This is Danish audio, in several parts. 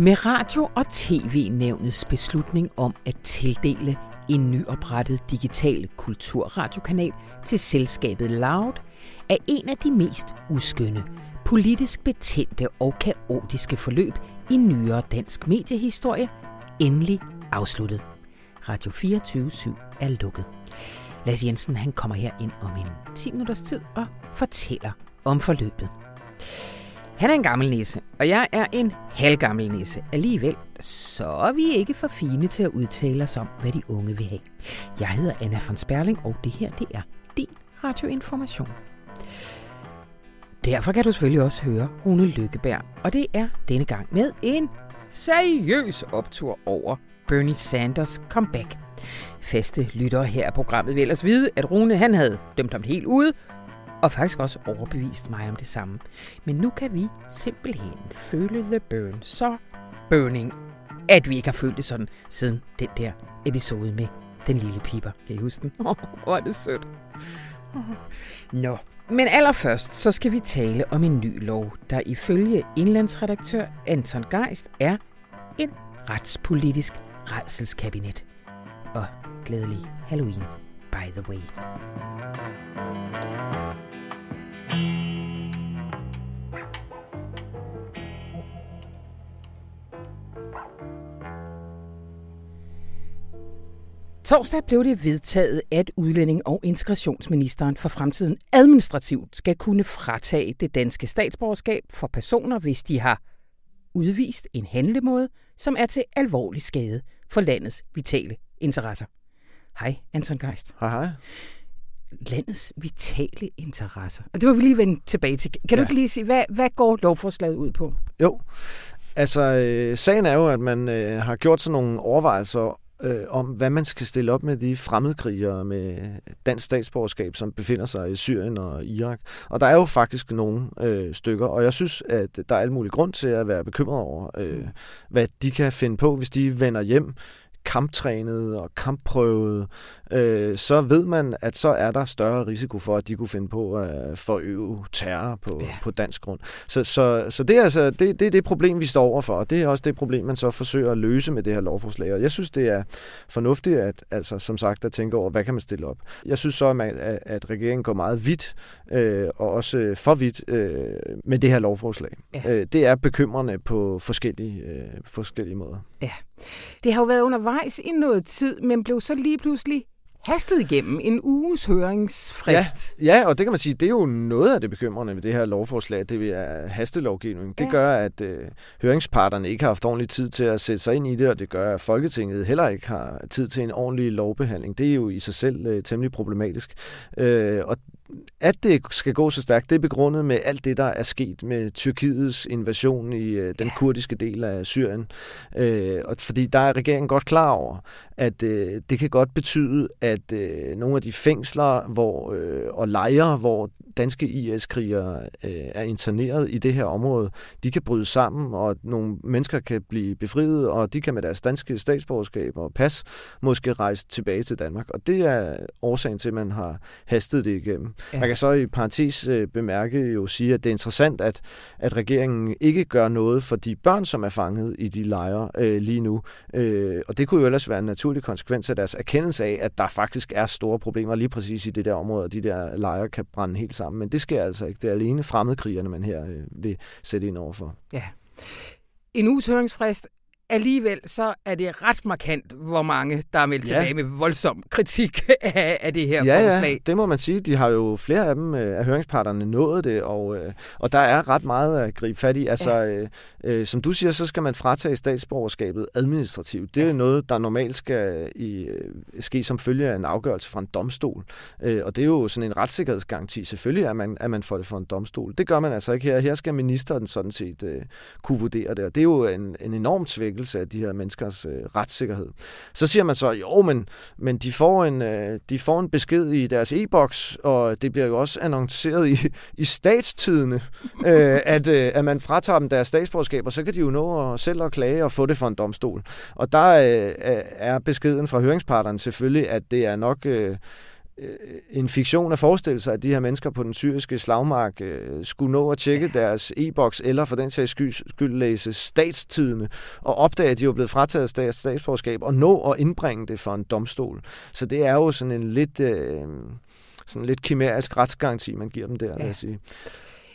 Med radio- og tv-nævnets beslutning om at tildele en nyoprettet digital kulturradiokanal til selskabet Loud, er en af de mest uskønne, politisk betændte og kaotiske forløb i nyere dansk mediehistorie endelig afsluttet. Radio 24 er lukket. Lars Jensen han kommer her ind om en 10 minutters tid og fortæller om forløbet. Han er en gammel nisse, og jeg er en halvgammel nisse. Alligevel, så er vi ikke for fine til at udtale os om, hvad de unge vil have. Jeg hedder Anna von Sperling, og det her, det er din radioinformation. Derfor kan du selvfølgelig også høre Rune Lykkeberg, og det er denne gang med en seriøs optur over Bernie Sanders comeback. Faste lyttere her af programmet vil ellers vide, at Rune han havde dømt ham helt ude, og faktisk også overbevist mig om det samme. Men nu kan vi simpelthen føle the burn så burning, at vi ikke har følt det sådan siden den der episode med den lille piper. Kan I huske den? Åh, oh, hvor er det sødt. Nå, men allerførst så skal vi tale om en ny lov, der ifølge indlandsredaktør Anton Geist er en retspolitisk redselskabinet. Og glædelig Halloween, by the way. Torsdag blev det vedtaget, at udlænding- og integrationsministeren for fremtiden administrativt skal kunne fratage det danske statsborgerskab for personer, hvis de har udvist en handlemåde, som er til alvorlig skade for landets vitale interesser. Hej, Anton Geist. Hej, hej. Landets vitale interesser. Og det må vi lige vende tilbage til. Kan ja. du ikke lige sige, hvad, hvad går lovforslaget ud på? Jo, altså øh, sagen er jo, at man øh, har gjort sådan nogle overvejelser øh, om, hvad man skal stille op med de fremmedkrigere med dansk statsborgerskab, som befinder sig i Syrien og Irak. Og der er jo faktisk nogle øh, stykker, og jeg synes, at der er alt mulig grund til at være bekymret over, øh, hvad de kan finde på, hvis de vender hjem kamptrænet og kampprøvet, øh, så ved man, at så er der større risiko for, at de kunne finde på at forøve terror på, ja. på dansk grund. Så, så, så det, er altså, det, det er det problem, vi står overfor, og det er også det problem, man så forsøger at løse med det her lovforslag. Og jeg synes, det er fornuftigt, at, altså, som sagt, at tænke over, hvad kan man stille op. Jeg synes så, at, man, at regeringen går meget vidt, øh, og også for vidt øh, med det her lovforslag. Ja. Øh, det er bekymrende på forskellige, øh, forskellige måder. Ja. Det har jo været undervejs i noget tid, men blev så lige pludselig hastet igennem en uges høringsfrist. Ja, ja, og det kan man sige, det er jo noget af det bekymrende ved det her lovforslag, det er hastelovgivning. Det ja. gør, at øh, høringsparterne ikke har haft ordentlig tid til at sætte sig ind i det, og det gør, at Folketinget heller ikke har tid til en ordentlig lovbehandling. Det er jo i sig selv øh, temmelig problematisk. Øh, og at det skal gå så stærkt, det er begrundet med alt det, der er sket med Tyrkiets invasion i øh, den kurdiske del af Syrien. Øh, og fordi der er regeringen godt klar over, at øh, det kan godt betyde, at øh, nogle af de fængsler hvor, øh, og lejre, hvor danske IS-krigere øh, er interneret i det her område, de kan bryde sammen, og nogle mennesker kan blive befriet, og de kan med deres danske statsborgerskab og pas måske rejse tilbage til Danmark. Og det er årsagen til, at man har hastet det igennem. Ja. Man kan så i parentes øh, bemærke jo sige, at det er interessant, at, at regeringen ikke gør noget for de børn, som er fanget i de lejre øh, lige nu. Øh, og det kunne jo ellers være en naturlig konsekvens af deres erkendelse af, at der faktisk er store problemer lige præcis i det der område, og de der lejre kan brænde helt sammen. Men det sker altså ikke. Det er alene fremmedkrigerne, man her øh, vil sætte ind overfor. Ja. En uges høringsfrist alligevel så er det ret markant, hvor mange, der er meldt ja. tilbage med voldsom kritik af, af det her ja, forslag. Ja, det må man sige. De har jo flere af dem øh, af høringsparterne nået det, og, øh, og der er ret meget at gribe fat i. Altså, ja. øh, øh, som du siger, så skal man fratage statsborgerskabet administrativt. Det er ja. noget, der normalt skal i, ske som følge af en afgørelse fra en domstol. Øh, og det er jo sådan en retssikkerhedsgaranti. Selvfølgelig er man, at man får det fra en domstol. Det gør man altså ikke her. Her skal ministeren sådan set øh, kunne vurdere det, og det er jo en, en enorm svæk svækkelse af de her menneskers øh, retssikkerhed. Så siger man så, jo, men, men de, får en, øh, de får en besked i deres e-boks, og det bliver jo også annonceret i, i statstidene, øh, at, øh, at man fratager dem deres statsborgerskab, og så kan de jo nå at selv at klage og få det for en domstol. Og der øh, er beskeden fra høringsparterne selvfølgelig, at det er nok... Øh, en fiktion at forestille sig, at de her mennesker på den syriske slagmark øh, skulle nå at tjekke deres e-boks, eller for den sags skyld, læse statstidene, og opdage, at de var blevet frataget stats, statsborgerskab, og nå at indbringe det for en domstol. Så det er jo sådan en lidt, øh, sådan lidt kimerisk retsgaranti, man giver dem der, ja. vil jeg sige.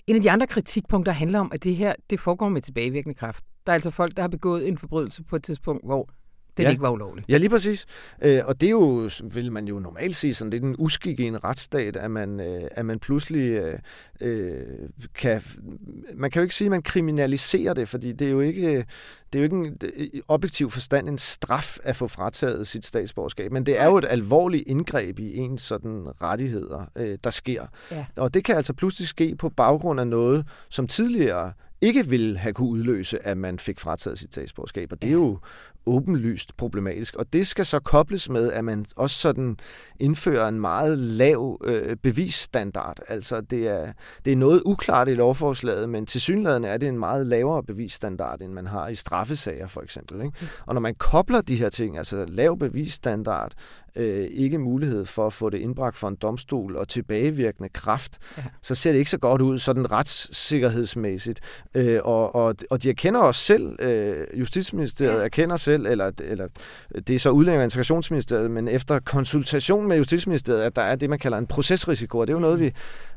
En af de andre kritikpunkter handler om, at det her det foregår med tilbagevirkende kraft. Der er altså folk, der har begået en forbrydelse på et tidspunkt, hvor det ja. ikke var ulovligt. Ja, lige præcis. Øh, og det er jo, vil man jo normalt sige, sådan lidt en uskik i en retsstat, at man, øh, at man pludselig øh, øh, kan... Man kan jo ikke sige, at man kriminaliserer det, fordi det er jo ikke, det er jo ikke en, objektiv forstand en straf at få frataget sit statsborgerskab, men det er jo et alvorligt indgreb i ens sådan rettigheder, øh, der sker. Ja. Og det kan altså pludselig ske på baggrund af noget, som tidligere ikke ville have kunne udløse, at man fik frataget sit statsborgerskab. Og det er jo åbenlyst problematisk. Og det skal så kobles med, at man også sådan indfører en meget lav øh, bevisstandard. Altså det er, det er noget uklart i lovforslaget, men til synligheden er det en meget lavere bevisstandard, end man har i straffesager for eksempel. Ikke? Mm. Og når man kobler de her ting, altså lav bevisstandard, øh, ikke mulighed for at få det indbragt for en domstol og tilbagevirkende kraft, ja. så ser det ikke så godt ud sådan retssikkerhedsmæssigt. Øh, og, og, og de erkender også selv, øh, Justitsministeriet ja. erkender selv, eller, eller det er så udlænding- og integrationsministeriet, men efter konsultation med Justitsministeriet, at der er det, man kalder en procesrisiko, og det er jo noget, mm. vi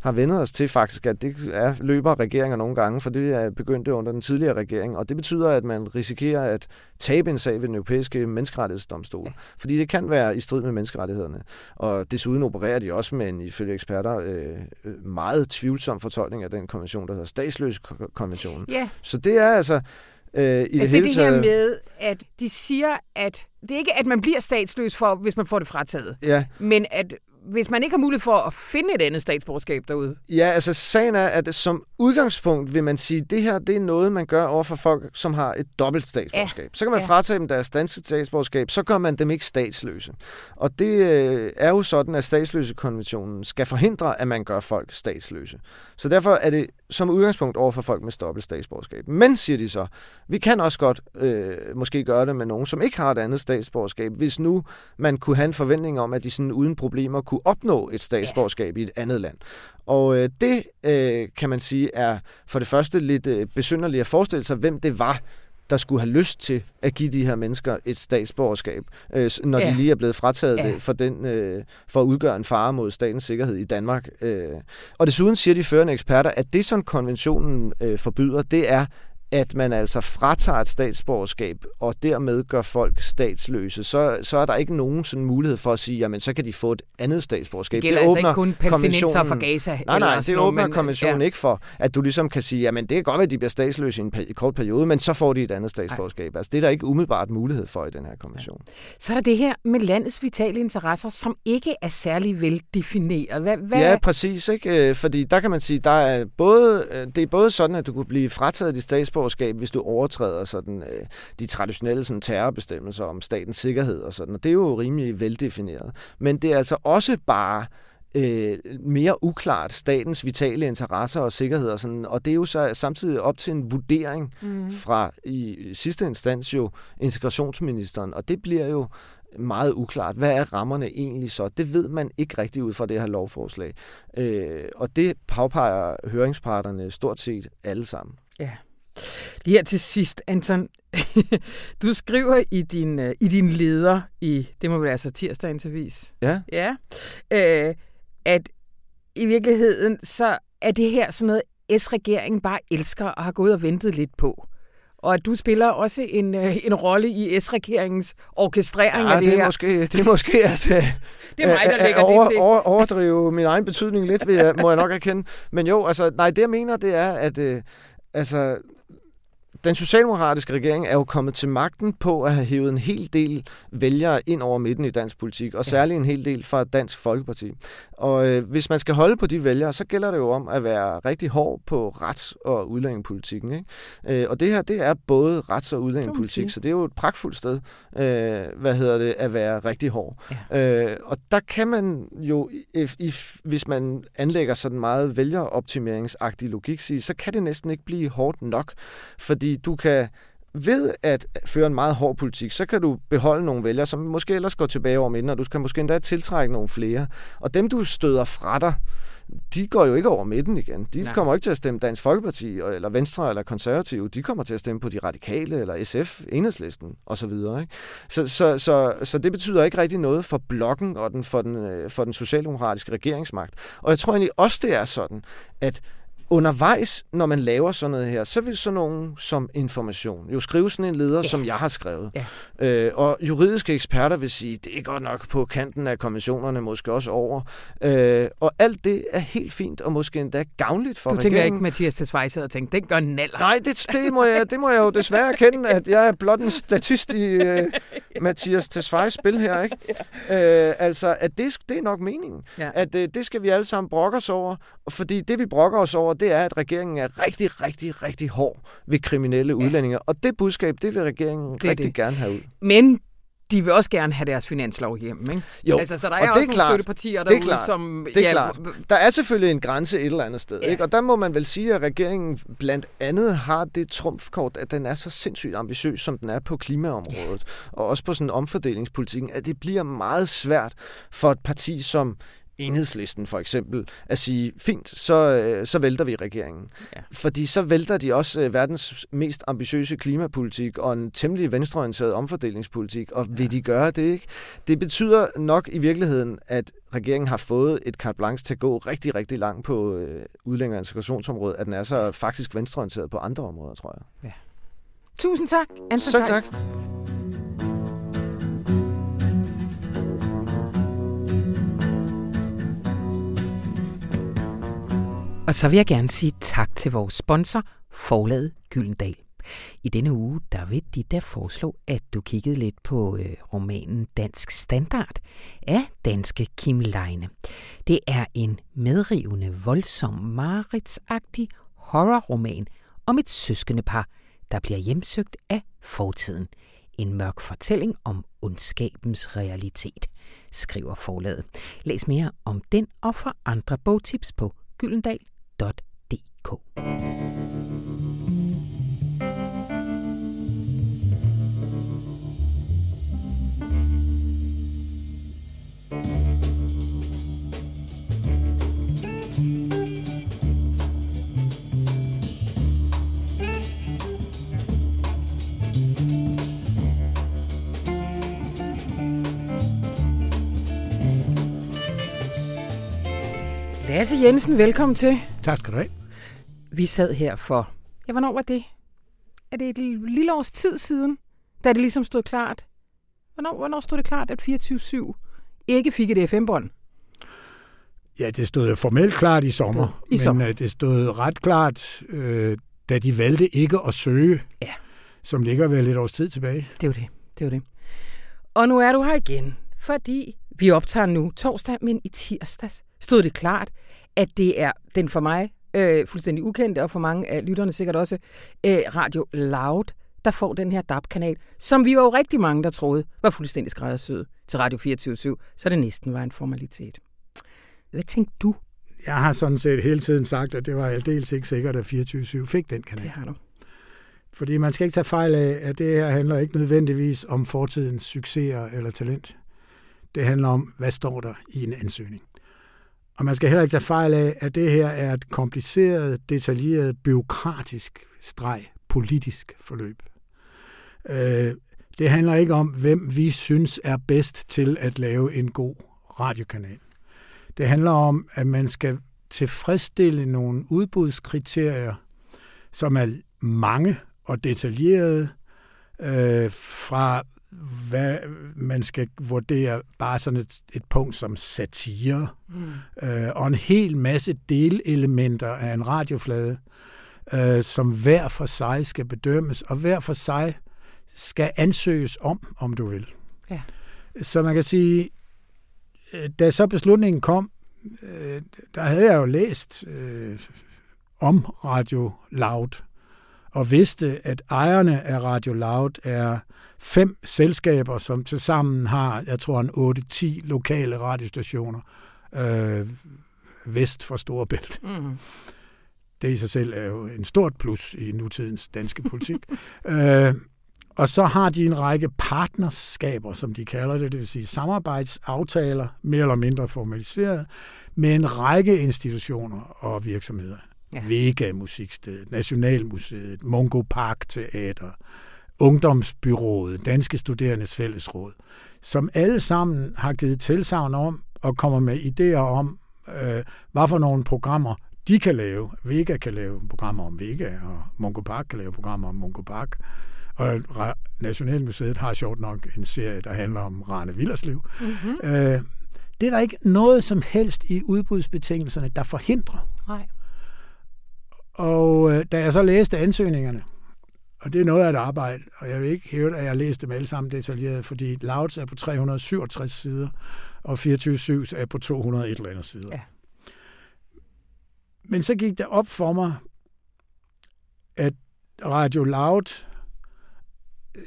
har vendet os til faktisk, at det er løber regeringer nogle gange, for det er begyndt under den tidligere regering, og det betyder, at man risikerer at tabe en sag ved den europæiske menneskerettighedsdomstol, fordi det kan være i strid med menneskerettighederne. Og desuden opererer de også med en, ifølge eksperter, øh, meget tvivlsom fortolkning af den konvention, der hedder statsløskonventionen. Ja. Så det er altså... Øh, i altså det, det hele det her med, at de siger, at det er ikke, at man bliver statsløs, for, hvis man får det frataget, ja. men at hvis man ikke har mulighed for at finde et andet statsborgerskab derude? Ja, altså sagen er, at som udgangspunkt vil man sige, at det her det er noget, man gør over for folk, som har et dobbelt statsborgerskab. Ja. Så kan man ja. fratage dem deres danske statsborgerskab, så gør man dem ikke statsløse. Og det øh, er jo sådan, at statsløsekonventionen skal forhindre, at man gør folk statsløse. Så derfor er det som udgangspunkt over for folk med dobbelt statsborgerskab. Men, siger de så, vi kan også godt øh, måske gøre det med nogen, som ikke har et andet statsborgerskab, hvis nu man kunne have en forventning om, at de sådan uden problemer kunne opnå et statsborgerskab ja. i et andet land. Og øh, det, øh, kan man sige, er for det første lidt øh, besynderligt at forestille sig, hvem det var, der skulle have lyst til at give de her mennesker et statsborgerskab, øh, når ja. de lige er blevet frataget ja. det for, den, øh, for at udgøre en fare mod statens sikkerhed i Danmark. Øh. Og desuden siger de førende eksperter, at det, som konventionen øh, forbyder, det er, at man altså fratager et statsborgerskab, og dermed gør folk statsløse, så, så er der ikke nogen sådan mulighed for at sige, jamen så kan de få et andet statsborgerskab. Det gælder det altså ikke kun palæstinenser fra Gaza. Nej, nej, det åbner men, konventionen ja. ikke for, at du ligesom kan sige, jamen det kan godt være, at de bliver statsløse i en kort periode, men så får de et andet statsborgerskab. Nej. Altså det er der ikke umiddelbart mulighed for i den her konvention. Ja. Så er der det her med landets vitale interesser, som ikke er særlig veldefineret. Hvad, hvad... Ja, præcis. Ikke? Øh, fordi der kan man sige, der er både, øh, det er både sådan, at du kunne blive frataget dit statsborgerskab, statsborgerskab, hvis du overtræder sådan, øh, de traditionelle sådan, terrorbestemmelser om statens sikkerhed og sådan. Og det er jo rimelig veldefineret. Men det er altså også bare øh, mere uklart statens vitale interesser og sikkerhed og sådan, og det er jo så samtidig op til en vurdering mm. fra i sidste instans jo integrationsministeren, og det bliver jo meget uklart. Hvad er rammerne egentlig så? Det ved man ikke rigtig ud fra det her lovforslag. Øh, og det påpeger høringsparterne stort set alle sammen. Ja. Lige her til sidst, Anton. du skriver i din, uh, i din leder i, det må være så tirsdagens avis. Ja. Ja. Uh, at i virkeligheden, så er det her sådan noget, S-regeringen bare elsker og har gået og ventet lidt på. Og at du spiller også en, uh, en rolle i S-regeringens orkestrering ja, af det, det her. Måske, det er måske at, det er mig, der lægger over, det til. Over, overdrive min egen betydning lidt, vil jeg, må jeg nok erkende. Men jo, altså, nej, det jeg mener, det er, at uh, altså, den socialdemokratiske regering er jo kommet til magten på at have hævet en hel del vælgere ind over midten i dansk politik, og særligt en hel del fra Dansk Folkeparti. Og øh, hvis man skal holde på de vælgere, så gælder det jo om at være rigtig hård på rets- og udlændingepolitikken. Ikke? Øh, og det her, det er både rets- og udlændingepolitik, så det er jo et pragtfuldt sted, øh, hvad hedder det, at være rigtig hård. Ja. Øh, og der kan man jo, if, if, hvis man anlægger sådan meget vælgeroptimeringsagtig logik, sige, så kan det næsten ikke blive hårdt nok, fordi du kan ved at føre en meget hård politik, så kan du beholde nogle vælgere, som måske ellers går tilbage over midten, og du kan måske endda tiltrække nogle flere. Og dem, du støder fra dig, de går jo ikke over midten igen. De Nej. kommer ikke til at stemme Dansk Folkeparti, eller Venstre, eller Konservative. De kommer til at stemme på de radikale, eller SF, Enhedslisten, osv. Ikke? Så, så, så, så det betyder ikke rigtig noget for blokken og den, for, den, øh, for den socialdemokratiske regeringsmagt. Og jeg tror egentlig også, det er sådan, at undervejs, når man laver sådan noget her, så vil sådan nogen som information jo skrive sådan en leder, ja. som jeg har skrevet. Ja. Øh, og juridiske eksperter vil sige, det er godt nok på kanten af konventionerne, måske også over. Øh, og alt det er helt fint, og måske endda gavnligt for du regeringen. Du tænker ikke, Mathias Tesfaye og tænker, det gør naller. Nej, det, det, må jeg, det må jeg jo desværre erkende, at jeg er blot en statist i uh, Mathias Tesfayes spil her. Ikke? Ja. Øh, altså, at det, det er nok meningen. Ja. At uh, det skal vi alle sammen brokke os over, fordi det vi brokker os over, det er, at regeringen er rigtig, rigtig, rigtig hård ved kriminelle udlændinge. Og det budskab, det vil regeringen det rigtig det. gerne have ud. Men de vil også gerne have deres finanslov hjem, ikke? Jo, altså, så der er, og også det er klart, støttepartier derude, det er klart, som... Det er ja, klart. Der er selvfølgelig en grænse et eller andet sted, ja. ikke? Og der må man vel sige, at regeringen blandt andet har det trumfkort, at den er så sindssygt ambitiøs, som den er på klimaområdet, ja. og også på sådan omfordelingspolitikken, at det bliver meget svært for et parti som enhedslisten for eksempel, at sige, fint, så, øh, så vælter vi regeringen. Ja. Fordi så vælter de også øh, verdens mest ambitiøse klimapolitik og en temmelig venstreorienteret omfordelingspolitik, og ja. vil de gøre det ikke? Det betyder nok i virkeligheden, at regeringen har fået et carte blanche til at gå rigtig, rigtig langt på øh, udlænding- og integrationsområdet, at den er så faktisk venstreorienteret på andre områder, tror jeg. Ja. Tusind tak, Anton Så tak. Og så vil jeg gerne sige tak til vores sponsor, Forlaget Gyldendal. I denne uge, der vil de da foreslå, at du kiggede lidt på øh, romanen Dansk Standard af danske Kim Leine. Det er en medrivende, voldsom, maritsagtig horrorroman om et søskende par, der bliver hjemsøgt af fortiden. En mørk fortælling om ondskabens realitet, skriver forlaget. Læs mere om den og for andre bogtips på gyldendal www.nota.dk. Lasse Jensen, velkommen til. Tak skal du have. Vi sad her for, ja, hvornår var det? Er det et lille års tid siden, da det ligesom stod klart? Hvornår, hvornår stod det klart, at 24-7 ikke fik et FM-bånd? Ja, det stod formelt klart i sommer, I men sommer. Øh, det stod ret klart, øh, da de valgte ikke at søge, ja. som ligger vel et års tid tilbage. Det er det. det, er det. Og nu er du her igen, fordi vi optager nu torsdag, men i tirsdags stod det klart, at det er den for mig øh, fuldstændig ukendte, og for mange af lytterne sikkert også, øh, Radio Loud, der får den her DAB-kanal, som vi var jo rigtig mange, der troede var fuldstændig skræddersyet til Radio 24 så det næsten var en formalitet. Hvad tænkte du? Jeg har sådan set hele tiden sagt, at det var aldeles ikke sikkert, at 24 fik den kanal. Det har du. Fordi man skal ikke tage fejl af, at det her handler ikke nødvendigvis om fortidens succeser eller talent. Det handler om, hvad står der i en ansøgning. Og man skal heller ikke tage fejl af, at det her er et kompliceret, detaljeret, byråkratisk streg, politisk forløb. Øh, det handler ikke om, hvem vi synes er bedst til at lave en god radiokanal. Det handler om, at man skal tilfredsstille nogle udbudskriterier, som er mange og detaljerede, øh, fra hvad man skal vurdere bare sådan et, et punkt som satire, mm. øh, og en hel masse delelementer af en radioflade, øh, som hver for sig skal bedømmes, og hver for sig skal ansøges om, om du vil. Ja. Så man kan sige, øh, da så beslutningen kom, øh, der havde jeg jo læst øh, om Radio Loud, og vidste, at ejerne af Radio Loud er fem selskaber, som tilsammen har, jeg tror, en 8-10 lokale radiostationer øh, vest for Storebælt. Mm. Det i sig selv er jo en stort plus i nutidens danske politik. øh, og så har de en række partnerskaber, som de kalder det, det vil sige samarbejdsaftaler, mere eller mindre formaliseret, med en række institutioner og virksomheder. Ja. Vega Musikstedet, Nationalmuseet, Mongo Park Teater, Ungdomsbyrået, Danske Studerendes Fællesråd, som alle sammen har givet tilsavn om og kommer med idéer om, øh, hvad for nogle programmer de kan lave. Vega kan lave programmer om Vega, og Mongo Park kan lave programmer om Mongo Park. Og Nationalmuseet har sjovt nok en serie, der handler om Rane Villerslev. Mm-hmm. Øh, det er der ikke noget som helst i udbudsbetingelserne, der forhindrer. Nej. Og øh, da jeg så læste ansøgningerne, og det er noget af et arbejde, og jeg vil ikke hæve, at jeg har læst dem alle sammen detaljeret, fordi Louds er på 367 sider, og 24 er på 201 eller andet sider. Ja. Men så gik det op for mig, at Radio Loud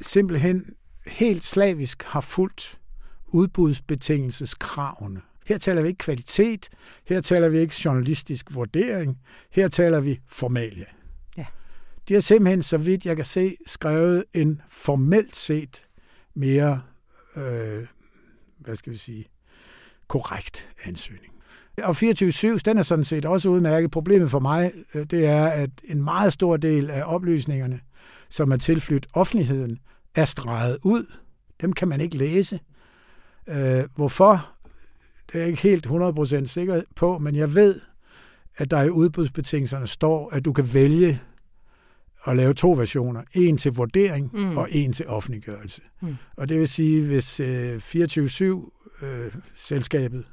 simpelthen helt slavisk har fulgt udbudsbetingelseskravene. Her taler vi ikke kvalitet, her taler vi ikke journalistisk vurdering, her taler vi formalia. Ja. De har simpelthen, så vidt jeg kan se, skrevet en formelt set mere, øh, hvad skal vi sige, korrekt ansøgning. Og 24-7, den er sådan set også udmærket. Problemet for mig, øh, det er, at en meget stor del af oplysningerne, som er tilflyttet offentligheden, er streget ud. Dem kan man ikke læse. Øh, hvorfor? Det er jeg ikke helt 100% sikker på, men jeg ved, at der i udbudsbetingelserne står, at du kan vælge at lave to versioner. En til vurdering mm. og en til offentliggørelse. Mm. Og det vil sige, hvis øh, 24-7-selskabet øh,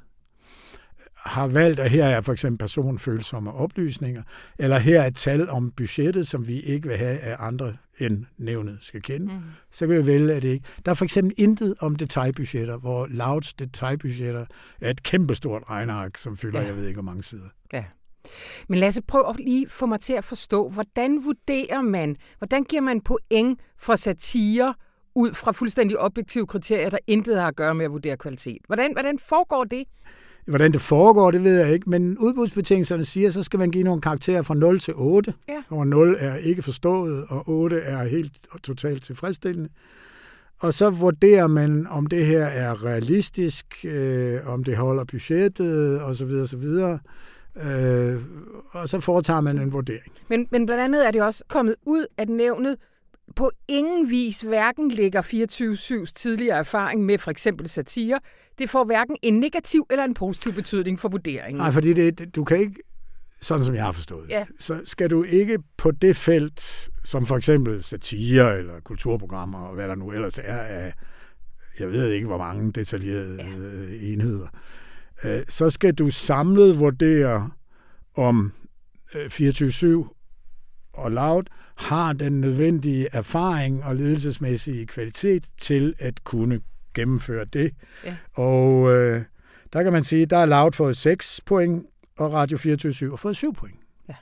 har valgt, at her er for eksempel personfølsomme oplysninger, eller her er et tal om budgettet, som vi ikke vil have, at andre end nævnet skal kende, mm. så kan vi vælge, at det ikke. Der er for eksempel intet om detaljbudgetter, hvor Louds detaljbudgetter er et kæmpestort regnark, som fylder, ja. jeg ved ikke, hvor mange sider. Ja. Men lad os prøve at lige få mig til at forstå, hvordan vurderer man, hvordan giver man point for satire ud fra fuldstændig objektive kriterier, der intet har at gøre med at vurdere kvalitet? Hvordan, hvordan foregår det? Hvordan det foregår, det ved jeg ikke, men udbudsbetingelserne siger, så skal man give nogle karakterer fra 0 til 8, ja. hvor 0 er ikke forstået, og 8 er helt og totalt tilfredsstillende. Og så vurderer man, om det her er realistisk, øh, om det holder budgettet, osv. osv. Øh, og så foretager man en vurdering. Men, men blandt andet er det også kommet ud, at nævnet på ingen vis hverken lægger 24-7's tidligere erfaring med for eksempel satire. Det får hverken en negativ eller en positiv betydning for vurderingen. Nej, fordi det, du kan ikke, sådan som jeg har forstået ja. så skal du ikke på det felt, som for eksempel satire eller kulturprogrammer og hvad der nu ellers er af, jeg ved ikke hvor mange detaljerede ja. Øh, enheder, øh, så skal du samlet vurdere om 24-7 øh, og Loud har den nødvendige erfaring og ledelsesmæssige kvalitet til at kunne gennemføre det. Ja. Og øh, der kan man sige, der er Loud fået 6 point, og Radio 24 har fået 7 point. Ja.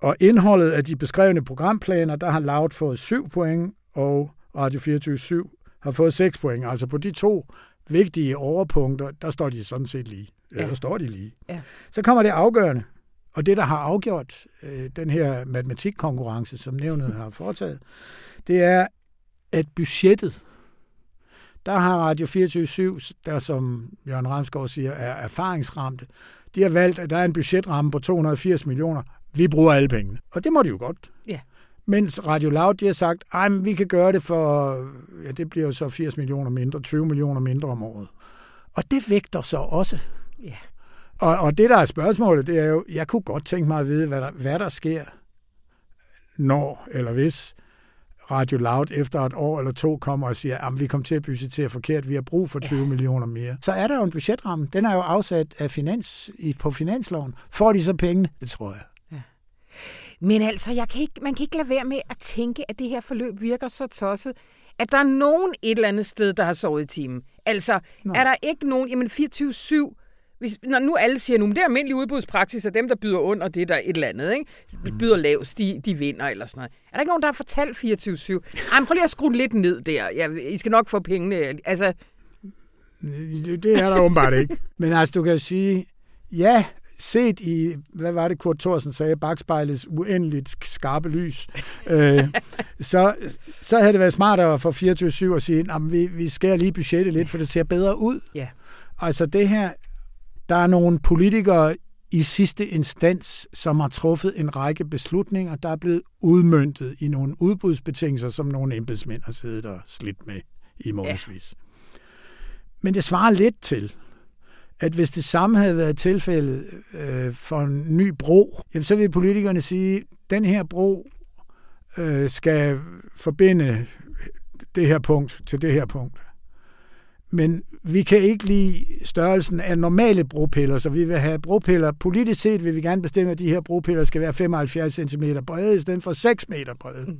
Og indholdet af de beskrevne programplaner, der har Loud fået 7 point, og Radio 24 har fået 6 point. Altså på de to vigtige overpunkter, der står de sådan set lige. Ja. Der står de lige. Ja. Så kommer det afgørende. Og det, der har afgjort øh, den her matematikkonkurrence, som nævnet har foretaget, det er, at budgettet, der har Radio 24 der som Jørgen Ramsgaard siger, er erfaringsramte, de har valgt, at der er en budgetramme på 280 millioner. Vi bruger alle pengene. Og det må de jo godt. Ja. Mens Radio Loud, de har sagt, at vi kan gøre det for, ja, det bliver jo så 80 millioner mindre, 20 millioner mindre om året. Og det vægter så også. Ja. Og, og det, der er spørgsmålet, det er jo, jeg kunne godt tænke mig at vide, hvad der, hvad der sker, når eller hvis Radio Loud efter et år eller to kommer og siger, at vi kommer til at budgettere forkert, vi har brug for 20 ja. millioner mere. Så er der jo en budgetramme. Den er jo afsat af finans, på finansloven. Får de så pengene? Det tror jeg. Ja. Men altså, jeg kan ikke, man kan ikke lade være med at tænke, at det her forløb virker så tosset, at der er nogen et eller andet sted, der har sovet i timen. Altså, Nå. er der ikke nogen, jamen 24-7 hvis, når nu alle siger, nu det er almindelig udbudspraksis, og dem, der byder under, det der et eller andet, ikke? Mm. byder lavest, de, de vinder eller sådan noget. Er der ikke nogen, der har fortalt 24-7? Ej, prøv lige at skrue lidt ned der. Ja, I skal nok få pengene. Altså... Det er der åbenbart ikke. Men altså, du kan jo sige, ja, set i, hvad var det Kurt Thorsen sagde, bagspejlets uendeligt skarpe lys, øh, så, så havde det været smartere for 24-7 at sige, at vi, vi skærer lige budgettet lidt, for det ser bedre ud. Ja. Altså det her, der er nogle politikere i sidste instans, som har truffet en række beslutninger, der er blevet udmyndtet i nogle udbudsbetingelser, som nogle embedsmænd har siddet og slidt med i månedsvis. Ja. Men det svarer lidt til, at hvis det samme havde været tilfældet øh, for en ny bro, jamen så vil politikerne sige, at den her bro øh, skal forbinde det her punkt til det her punkt. Men vi kan ikke lide størrelsen af normale bropiller, så vi vil have bropiller. Politisk set vil vi gerne bestemme, at de her bropiller skal være 75 cm brede, i stedet for 6 meter brede. Mm.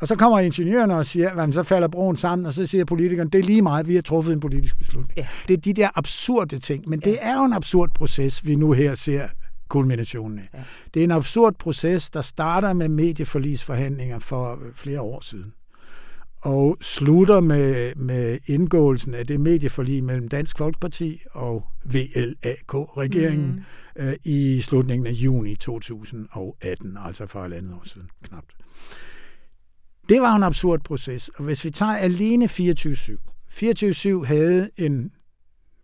Og så kommer ingeniørerne og siger, at så falder broen sammen, og så siger politikeren, det er lige meget, vi har truffet en politisk beslutning. Ja. Det er de der absurde ting, men ja. det er jo en absurd proces, vi nu her ser kulminationen af. Ja. Det er en absurd proces, der starter med medieforlisforhandlinger for flere år siden og slutter med, med indgåelsen af det medieforlig mellem Dansk Folkeparti og VLAK-regeringen mm. øh, i slutningen af juni 2018, altså for et andet år siden knapt. Det var en absurd proces, og hvis vi tager alene 24-7, 24-7 havde en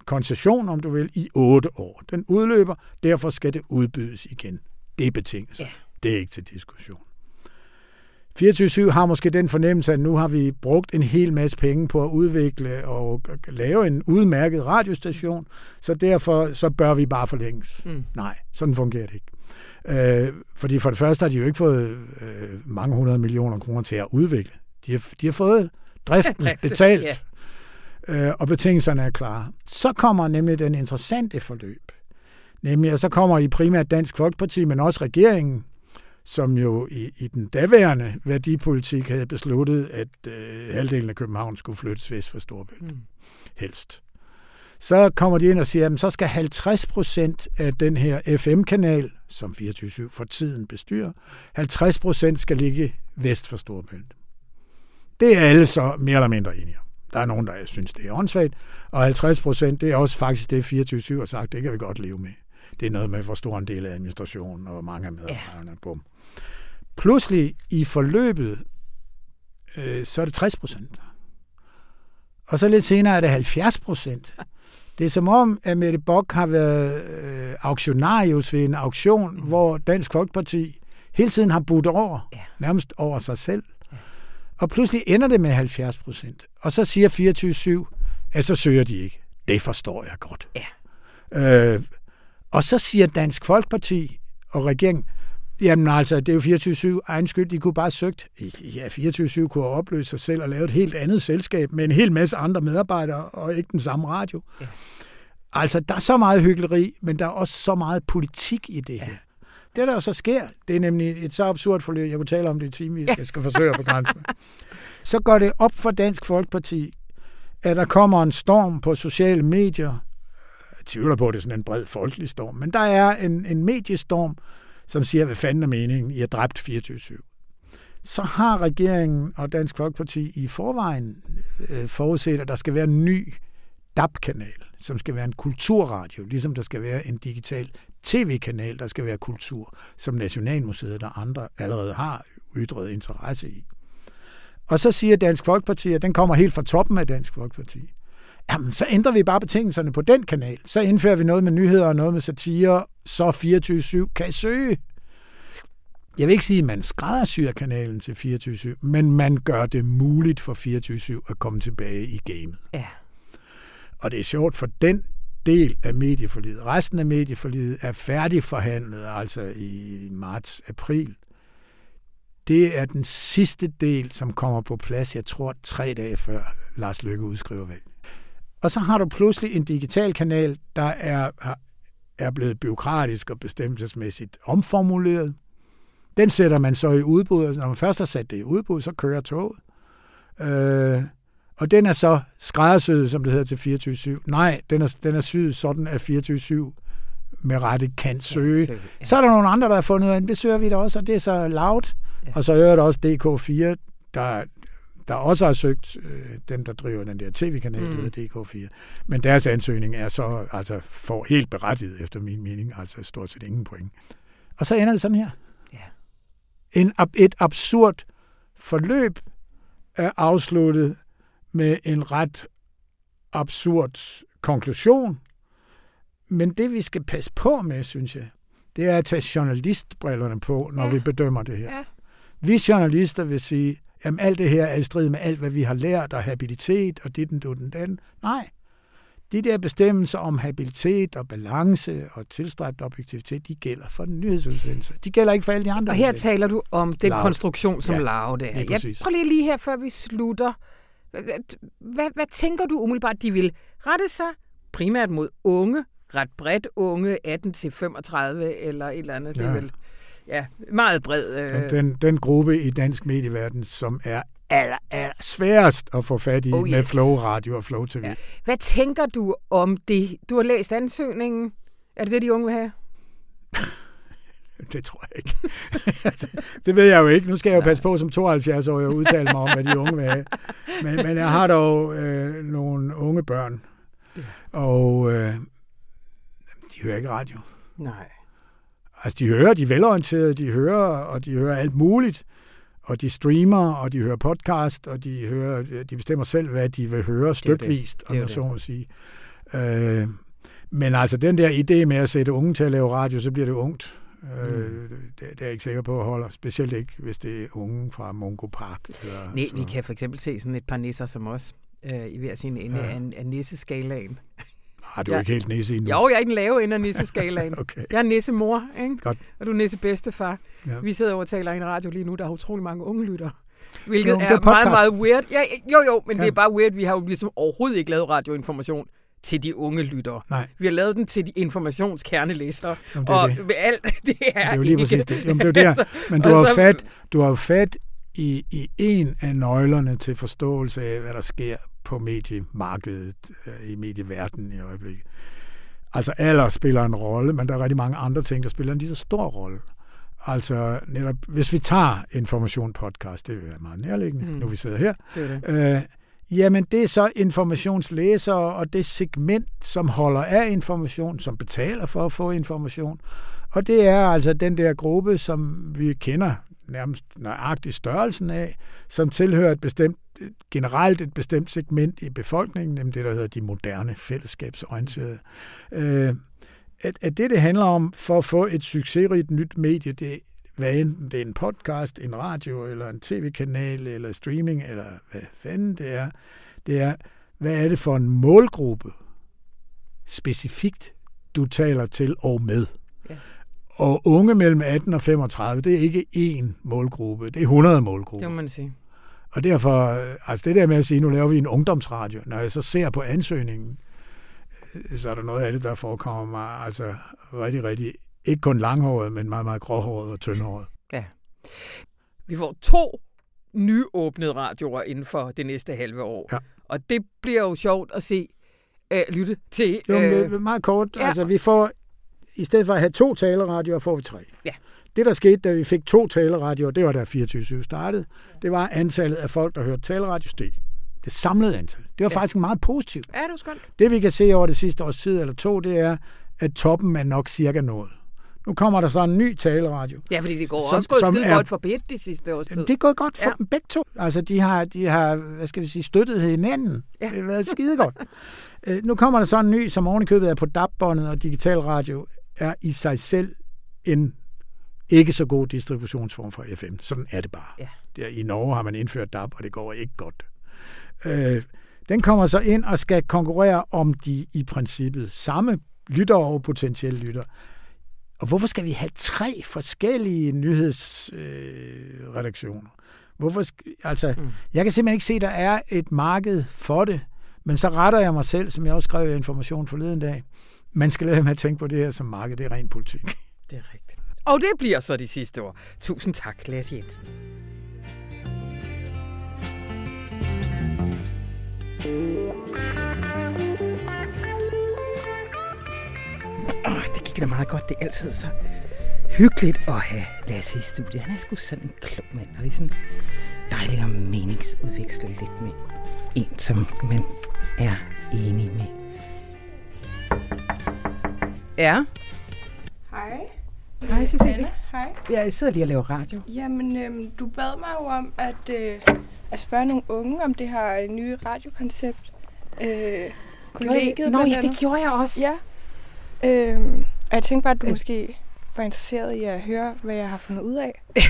koncession, om du vil, i otte år. Den udløber, derfor skal det udbydes igen. Det er betingelser. Ja. Det er ikke til diskussion. 24-7 har måske den fornemmelse, at nu har vi brugt en hel masse penge på at udvikle og lave en udmærket radiostation, så derfor så bør vi bare forlænges. Mm. Nej, sådan fungerer det ikke. Øh, fordi for det første har de jo ikke fået øh, mange hundrede millioner kroner til at udvikle. De har, de har fået driften betalt, yeah. øh, og betingelserne er klare. Så kommer nemlig den interessante forløb. Nemlig, at så kommer i primært Dansk Folkeparti, men også regeringen, som jo i, i den daværende værdipolitik havde besluttet, at øh, halvdelen af København skulle flyttes vest for Storbælt. Mm. Helst så kommer de ind og siger, at så skal 50 procent af den her FM-kanal, som 24 for tiden bestyrer, 50 procent skal ligge vest for Storbælt. Det er alle så mere eller mindre enige om. Der er nogen, der synes, det er åndssvagt, og 50 procent, det er også faktisk det, 24 har sagt, det kan vi godt leve med. Det er noget med, hvor stor en del af administrationen og mange af medarbejderne. Ja. Bum. Pludselig i forløbet, øh, så er det 60 procent. Og så lidt senere er det 70 procent. Det er som om, at Mette Bock har været øh, auktionarius ved en auktion, mm. hvor Dansk Folkeparti hele tiden har budt over, ja. nærmest over sig selv. Ja. Og pludselig ender det med 70 procent. Og så siger 24-7, at så søger de ikke. Det forstår jeg godt. Ja. Øh, og så siger Dansk Folkeparti og regeringen, Jamen altså, det er jo 24-7 egen skyld. De kunne bare søgt. Ja, 24-7 kunne have opløst sig selv og lavet et helt andet selskab med en hel masse andre medarbejdere og ikke den samme radio. Ja. Altså, der er så meget hyggeleri, men der er også så meget politik i det her. Ja. Det, der så sker, det er nemlig et så absurd forløb, jeg kunne tale om det i time, jeg skal forsøge at begrænse Så går det op for Dansk Folkeparti, at der kommer en storm på sociale medier. Jeg tvivler på, at det er sådan en bred folkelig storm, men der er en, en mediestorm, som siger, hvad fanden er meningen, I har dræbt 24-7. Så har regeringen og Dansk Folkeparti i forvejen øh, forudset, at der skal være en ny DAB-kanal, som skal være en kulturradio, ligesom der skal være en digital tv-kanal, der skal være kultur, som Nationalmuseet og andre allerede har ytret interesse i. Og så siger Dansk Folkeparti, at den kommer helt fra toppen af Dansk Folkeparti. Jamen, så ændrer vi bare betingelserne på den kanal. Så indfører vi noget med nyheder og noget med satire, så 24-7 kan søge. Jeg vil ikke sige, at man skræddersyrer kanalen til 24-7, men man gør det muligt for 24-7 at komme tilbage i gamet. Ja. Og det er sjovt, for den del af medieforlidet, resten af medieforlidet er færdigforhandlet, altså i marts-april. Det er den sidste del, som kommer på plads, jeg tror, tre dage før Lars Løkke udskriver valg. Og så har du pludselig en digital kanal, der er, er blevet byråkratisk og bestemmelsesmæssigt omformuleret. Den sætter man så i udbud, og når man først har sat det i udbud, så kører toget. Øh, og den er så skræddersyet, som det hedder til 24-7. Nej, den er, den er syet sådan, at 24-7 med rette kan søge. Ja, ja. Så er der nogle andre, der har fundet ud af, det søger vi da også, og det er så loud. Ja. Og så der også DK4, der, der også har søgt, øh, dem der driver den der tv-kanal, mm. der DK4. Men deres ansøgning er så altså for helt berettiget, efter min mening, altså stort set ingen point. Og så ender det sådan her. Ja. En, et absurd forløb er afsluttet med en ret absurd konklusion. Men det, vi skal passe på med, synes jeg, det er at tage journalistbrillerne på, når ja. vi bedømmer det her. Ja. Vi journalister vil sige, at alt det her er i strid med alt, hvad vi har lært, og habilitet, og dit, den, den, den. Nej. De der bestemmelser om habilitet og balance og tilstræbt objektivitet, de gælder for den nyhedsudsendelse. De gælder ikke for alle de andre. Og her taler du om den Lav. konstruktion, som ja, Lav det er. Jeg prøver lige, lige her, før vi slutter. Hvad, hvad, hvad tænker du umiddelbart, de vil rette sig primært mod unge, ret bredt unge, 18-35 eller et eller andet. Ja. Det er vel ja, meget bred. Øh... Den, den gruppe i dansk medieverden, som er aller, aller sværest at få fat i oh, yes. med Flow Radio og Flow TV. Ja. Hvad tænker du om det? Du har læst ansøgningen. Er det det, de unge vil have? det tror jeg ikke. Det ved jeg jo ikke. Nu skal jeg jo passe på som 72-årig og udtale mig om, hvad de unge vil have. Men, men jeg har dog øh, nogle unge børn, og øh, de hører ikke radio. Nej. Altså, de hører, de er velorienterede, de hører, og de hører alt muligt. Og de streamer, og de hører podcast, og de, hører, de bestemmer selv, hvad de vil høre stykvist, om jeg så må sige. Øh, men altså, den der idé med at sætte unge til at lave radio, så bliver det ungt. Øh, mm. det, det er jeg ikke sikker på at holde. Specielt ikke, hvis det er unge fra Mongo Park. Eller, Nej, vi kan for eksempel se sådan et par nisser som os øh, i hver sin ende ja. af, af nisseskalaen. Nej, du er ja. ikke helt nisse endnu. Jo, jeg er i den lave ende af nisseskalaen. okay. Jeg er nissemor, ikke? Godt. og du er nisse bedstefar. Ja. Vi sidder og taler i en radio lige nu, der er utrolig mange unge lyttere. Hvilket jo, er, er meget, meget weird. Ja, jo, jo, men ja. det er bare weird. Vi har jo ligesom overhovedet ikke lavet radioinformation til de unge lyttere. Nej. Vi har lavet den til de. Jamen, det og det. alt det er, det er jo lige ikke. præcis det. Jamen, det er der. Men du har fat, du har fat i, i en af nøglerne til forståelse af, hvad der sker på mediemarkedet, øh, i medieverdenen i øjeblikket. Altså alder spiller en rolle, men der er rigtig mange andre ting, der spiller en lige så stor rolle. Altså netop, hvis vi tager Information Podcast, det vil være meget nærliggende, mm. nu vi sidder her, det det. Øh, jamen det er så informationslæsere og det segment, som holder af information, som betaler for at få information. Og det er altså den der gruppe, som vi kender nærmest nøjagtig størrelsen af, som tilhører et bestemt, generelt et bestemt segment i befolkningen, nemlig det, der hedder de moderne fællesskabsorienterede. Øh, at, at det, det handler om for at få et succesrigt nyt medie, det hvad enten det er en podcast, en radio, eller en tv-kanal, eller streaming, eller hvad fanden det er, det er, hvad er det for en målgruppe specifikt, du taler til og med. Og unge mellem 18 og 35, det er ikke én målgruppe, det er 100 målgrupper. Det må man sige. Og derfor, altså det der med at sige, nu laver vi en ungdomsradio, når jeg så ser på ansøgningen, så er der noget af det, der forekommer mig altså rigtig, rigtig, ikke kun langhåret, men meget, meget gråhåret og tyndhåret. Ja. Vi får to nyåbnede radioer inden for det næste halve år. Ja. Og det bliver jo sjovt at se, øh, lytte til. Jo, øh, meget kort. Ja. Altså, vi får i stedet for at have to taleradioer, får vi tre. Ja. Det, der skete, da vi fik to taleradioer, det var da 24 startede, det var antallet af folk, der hørte taleradio steg. Det samlede antal. Det var ja. faktisk meget positivt. Ja, det var skønt. Det, vi kan se over det sidste års tid eller to, det er, at toppen er nok cirka nået. Nu kommer der så en ny taleradio. Ja, fordi det går som, også gået skide er, godt for BET de sidste års tid. Det går godt for ja. dem begge to. Altså, de har, de har, hvad skal vi sige, støttet hinanden. Ja. Det har været skide godt. Øh, nu kommer der så en ny, som ovenikøbet er på DAB-båndet og digital radio, er i sig selv en ikke så god distributionsform for FM. Sådan er det bare. Ja. Der, I Norge har man indført DAB, og det går ikke godt. Øh, den kommer så ind og skal konkurrere om de i princippet samme lytter og potentielle lytter. Og hvorfor skal vi have tre forskellige nyhedsredaktioner? Øh, hvorfor altså, mm. Jeg kan simpelthen ikke se, at der er et marked for det. Men så retter jeg mig selv, som jeg også skrev i Information forleden dag. Man skal lade være med at tænke på det her som marked. Det er ren politik. Det er rigtigt. Og det bliver så de sidste ord. Tusind tak, Lasse Jensen. Oh, det gik da meget godt. Det er altid så hyggeligt at have Lasse i studiet. Han er sgu sådan en klog mand, og det er sådan dejligt at meningsudveksle lidt med en, som man er enig med. Ja, Hej hej Cecilie. Hej. Jeg sidder lige og laver radio. Jamen, øhm, du bad mig jo om at, øh, at spørge nogle unge om det her nye radiokoncept. Øh, kollegiet Nå ja, det gjorde jeg også. Ja. Øhm, og jeg tænkte bare, at du Øh. måske var interesseret i at høre, hvad jeg har fundet ud af.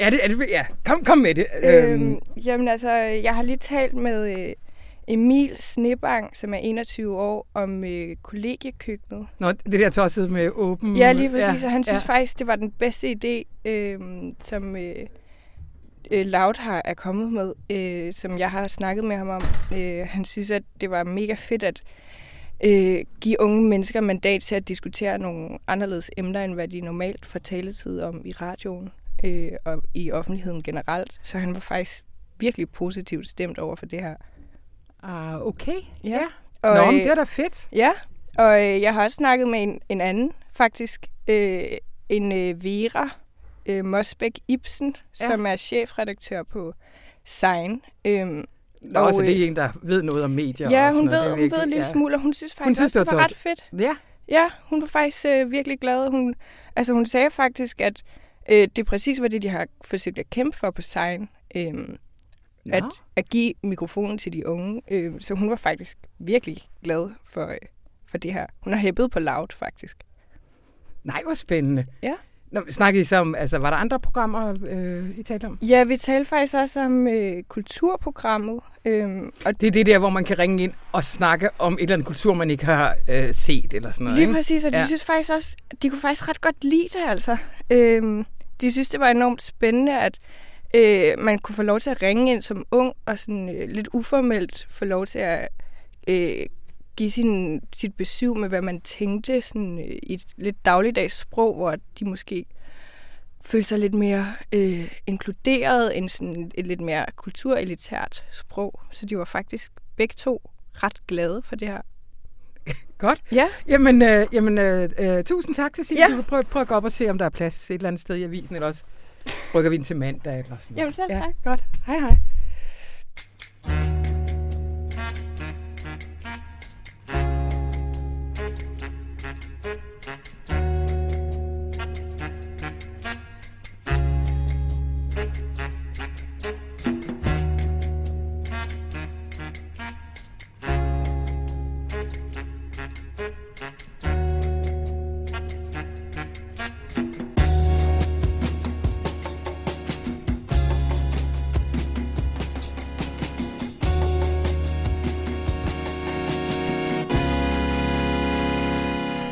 Er det, er det, ja, kom, kom med det. Øhm, jamen altså, jeg har lige talt med øh, Emil Snebang, som er 21 år, om øh, kollegiekøkkenet. Nå, det der tosset med åben... Ja, lige præcis. Og han synes ja. faktisk, det var den bedste idé, øh, som øh, øh, Loud har er kommet med, øh, som jeg har snakket med ham om. Øh, han synes, at det var mega fedt at øh, give unge mennesker mandat til at diskutere nogle anderledes emner, end hvad de normalt får taletid om i radioen øh, og i offentligheden generelt. Så han var faktisk virkelig positivt stemt over for det her. Ah, okay. Ja. Nå, Og, men øh, det er da fedt. Ja, og øh, jeg har også snakket med en, en anden, faktisk. Øh, en øh, Vera øh, Mosbæk Ibsen, Ja. ja. som er chefredaktør på Sign. Øhm, Nå, og, så det er en, der ved noget om medier. Ja, og sådan hun noget. ved, hun ved en lille ja. smule, og hun synes faktisk synes, også, det det var var ret fedt. Ja, Ja, hun var faktisk øh, virkelig glad. Hun, altså, hun sagde faktisk, at øh, det præcis var det, de har forsøgt at kæmpe for på Sign. Øhm, Nå. at, at give mikrofonen til de unge. Øh, så hun var faktisk virkelig glad for, øh, for det her. Hun har hæppet på Loud, faktisk. Nej, hvor spændende. Ja. Nå, snakkede I så om, altså var der andre programmer, øh, I talte om? Ja, vi talte faktisk også om øh, kulturprogrammet. Øhm, og Det er det der, hvor man kan ringe ind og snakke om et eller andet kultur, man ikke har øh, set eller sådan noget. lige ikke? præcis, og de Ja. synes faktisk også, de kunne faktisk ret godt lide det, altså. Øhm, de synes, det var enormt spændende, at øh, man kunne få lov til at ringe ind som ung, og sådan øh, lidt uformelt få lov til at øh, give sin, sit besøg med, hvad man tænkte sådan, øh, i et lidt dagligdags sprog, hvor de måske følte sig lidt mere øh, inkluderet end sådan et lidt mere kulturelitært sprog. Så de var faktisk begge to ret glade for det her. Godt. Ja. Jamen, øh, jamen øh, øh, tusind tak Signe. Ja. Du kan prøve, prøve at gå op og se, om der er plads et eller andet sted i avisen, eller også rykker vi den til mandag eller sådan Jamen selv Ja. tak. Godt. Hej hej.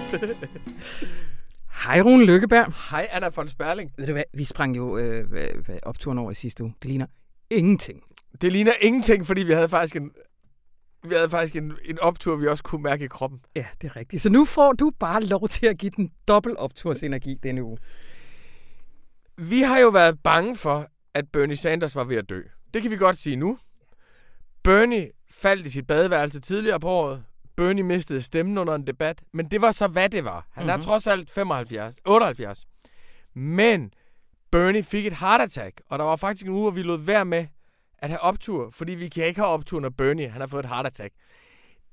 Hej Rune Lykkeberg. Hej Anna von Sperling. Ved du hvad, vi sprang jo øh, opturen over i sidste uge. Det ligner ingenting. Det ligner ingenting, fordi vi havde faktisk en, vi havde faktisk en, en optur, vi også kunne mærke i kroppen. Ja, det er rigtigt. Så nu får du bare lov til at give den dobbelt optursenergi denne uge. Vi har jo været bange for, at Bernie Sanders var ved at dø. Det kan vi godt sige nu. Bernie faldt i sit badeværelse tidligere på året. Bernie mistede stemmen under en debat, men det var så, hvad det var. Han mm-hmm. er Mhm. trods alt 75, 78. Men Bernie fik et heart attack, og der var faktisk en uge, hvor vi lod være med at have optur, fordi vi kan ikke have optur, når Bernie han har fået et heart attack.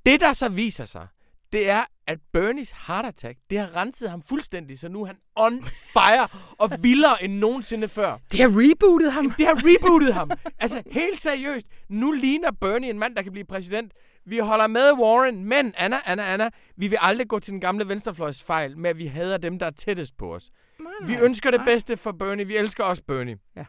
Det, der så viser sig, det er, at Bernies heart attack, det har renset ham fuldstændig, så nu er han on fire og vildere end nogensinde før. Det har rebootet ham. Det har rebootet ham. Altså, helt seriøst. Nu ligner Bernie en mand, der kan blive præsident. Vi holder med Warren, men Anna, Anna, Anna, vi vil aldrig gå til den gamle venstrefløjs fejl med, at vi hader dem, der er tættest på os. Vi ønsker det nej. bedste for Bernie. Vi elsker også Bernie. Ja.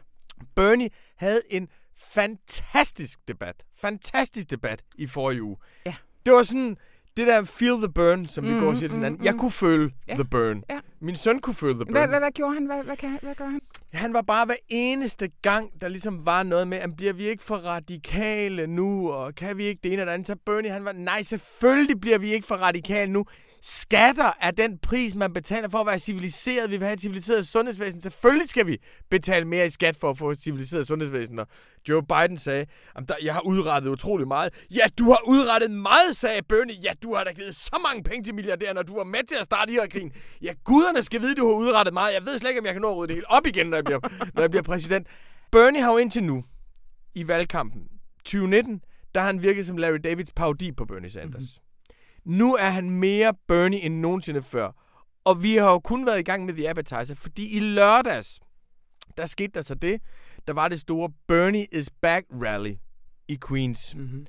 Bernie havde en fantastisk debat. Fantastisk debat i forrige uge. Ja. Det var sådan, det der feel the burn, som vi Mm, går og siger til mm, hinanden. Jeg mm. kunne føle Ja. the burn. Ja. Min søn kunne føle the burn. Hvad, hvad, hvad gjorde han? Hvad, hvad, kan, hvad gør han? Han var bare hver eneste gang, der ligesom var noget med, bliver vi ikke for radikale nu, og kan vi ikke det ene eller andet? Så Bernie, han var, nej, selvfølgelig bliver vi ikke for radikale nu. Skatter er den pris, man betaler for at være civiliseret. Vi vil have et civiliseret sundhedsvæsen. Selvfølgelig skal vi betale mere i skat for at få et civiliseret sundhedsvæsen. Og Joe Biden sagde, at jeg har udrettet utrolig meget. Ja, du har udrettet meget, sagde Bernie. Ja, du har da givet så mange penge til milliardærer, når du var med til at starte Irak-krigen. Ja, guderne skal vide, du har udrettet meget. Jeg ved slet ikke, om jeg kan nå at rydde det hele op igen, når jeg bliver, når jeg bliver præsident. Bernie har jo indtil nu, i valgkampen 2019, der har han virket som Larry Davids parodi på Bernie Sanders. Mm-hmm. Nu er han mere Bernie end nogensinde før. Og vi har jo kun været i gang med The Appetizer, fordi i lørdags, der skete der så det, der var det store Bernie is Back rally i Queens. Mm-hmm.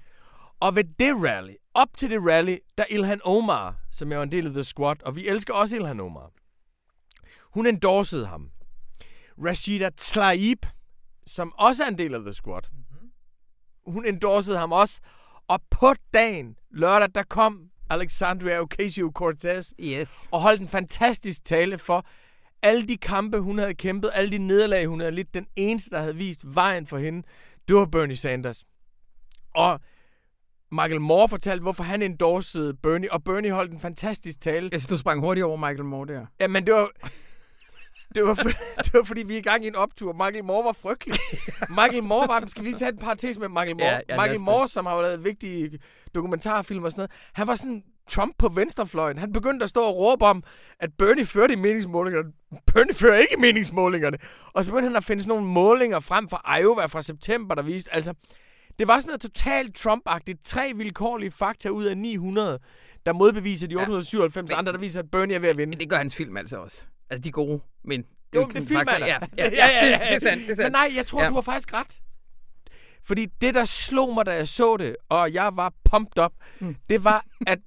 Og ved det rally, op til det rally, der Ilhan Omar, som er en del af The Squad, og vi elsker også Ilhan Omar, hun endorsede ham. Rashida Tlaib, som også er en del af The Squad, mm-hmm. hun endorsede ham også. Og på dagen, lørdag, der kom Alexandria Ocasio-Cortez Yes. og holdt en fantastisk tale for alle de kampe, hun havde kæmpet, alle de nederlag, hun havde lidt. Den eneste, der havde vist vejen for hende, det var Bernie Sanders. Og Michael Moore fortalte, hvorfor han endorsede Bernie, og Bernie holdt en fantastisk tale. Jeg synes, du sprang hurtigt over Michael Moore der. Jamen, det var... Det var, for, det var fordi, vi er i gang i en optur. Michael Moore var frygtelig. Michael Moore var... Skal vi tage en parentes med Michael Moore? Ja, ja, Michael det. Moore, som har lavet vigtige dokumentarfilm og sådan noget, han var sådan Trump på venstrefløjen. Han begyndte at stå og råbe om, at Bernie førte i meningsmålingerne. Bernie fører ikke i meningsmålingerne. Og så begyndte han at finde sådan nogle målinger frem fra Iowa fra september, der viste, altså, det var sådan noget totalt Trump-agtigt. Tre vilkårlige fakta ud af 900, der modbeviser de 897 Men- andre, der viser, at Bernie er ved at vinde. Men det gør hans film altså også. Altså, de er gode, men... Jo, er men det fakta. jeg ja, da. ja, ja, ja, det, det er sandt, det er sandt. Men nej, jeg tror, Ja. ja. du har faktisk ret. Fordi det, der slog mig, da jeg så det, og jeg var pumped up, Mm. det var, at,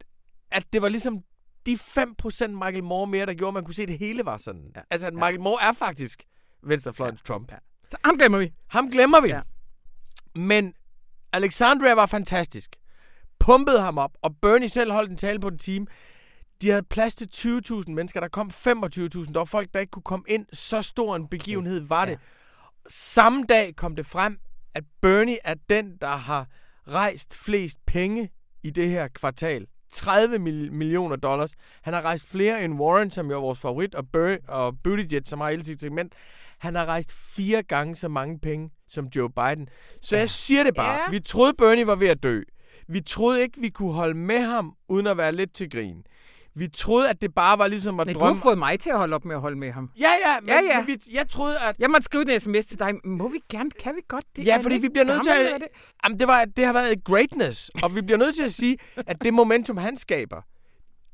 at det var ligesom de 5% Michael Moore mere, der gjorde, at man kunne se, at det hele var sådan. Ja. Ja. Altså, at Michael Moore er faktisk venstrefløjens ja. Trump. Ja. Så ham glemmer vi. Ham glemmer vi. Ja. Ja. Men Alexandria var fantastisk. Pumpede ham op, og Bernie selv holdt en tale på en time. De havde plads til 20.000 mennesker. Der kom 25.000. Der var folk, der ikke kunne komme ind. Så stor en begivenhed var Ja. det. Samme dag kom det frem, at Bernie er den, der har rejst flest penge i det her kvartal. 30 mil- millioner dollars. Han har rejst flere end Warren, som jo er vores favorit, og, Bur- og Buttigieg, som har hele sit segment. Han har rejst fire gange så mange penge som Joe Biden. Så ja. jeg siger det bare. Ja. Ja. Vi troede, Bernie var ved at dø. Vi troede ikke, vi kunne holde med ham, uden at være lidt til grin. Vi troede, at det bare var ligesom at Men du har drømme... fået mig til at holde op med at holde med ham. Ja, ja, men, Ja, ja. men vi, jeg troede, at... Jeg måtte skrive en sms til dig. Må vi gerne? Kan vi godt det? Ja, fordi vi bliver nødt til at- det? Jamen, det, var, det har været et greatness, og vi bliver nødt til at sige, at det momentum, han skaber,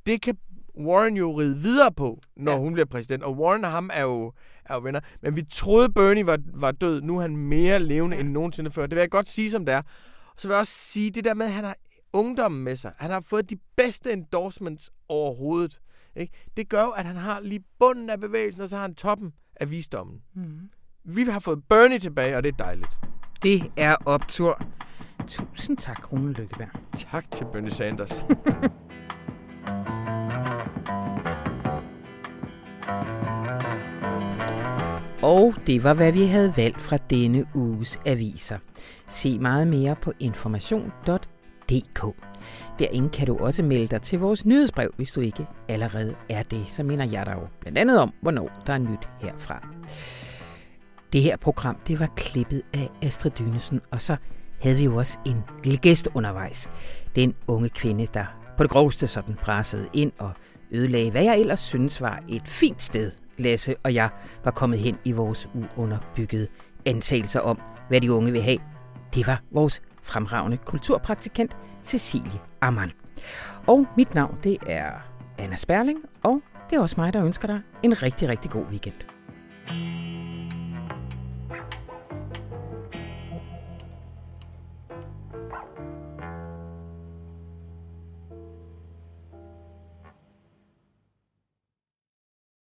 det kan Warren jo ride videre på, når Ja. hun bliver præsident. Og Warren og ham er jo, er jo venner. Men vi troede, Bernie var, var død. Nu er han mere levende ja. end nogensinde før. Det vil jeg godt sige, som det er. Og så vil jeg også sige, det der med, at han har ungdommen med sig. Han har fået de bedste endorsements overhovedet. Ikke? Det gør jo, at han har lige bunden af bevægelsen, og så har han toppen af visdommen. Mhm. Vi har fået Bernie tilbage, og det er dejligt. Det er optur. Tusind tak, Rune Lykkeberg. Tak til Bernie Sanders. Og det var, hvad vi havde valgt fra denne uges aviser. Se meget mere på information.dk. Derinde kan du også melde dig til vores nyhedsbrev, hvis du ikke allerede er det. Så minder jeg dig jo blandt andet om, hvornår der er nyt herfra. Det her program, det var klippet af Astrid Dynesen, og så havde vi jo også en lille gæst undervejs. Den unge kvinde, der på det groveste sådan pressede ind og ødelagde, hvad jeg ellers synes var et fint sted, Lasse og jeg var kommet hen i vores uunderbyggede antagelser om, hvad de unge vil have. Det var vores fremragende kulturpraktikant Cecilie Ammann. Og mit navn, det er Anna Sperling, og det er også mig, der ønsker dig en rigtig, rigtig god weekend.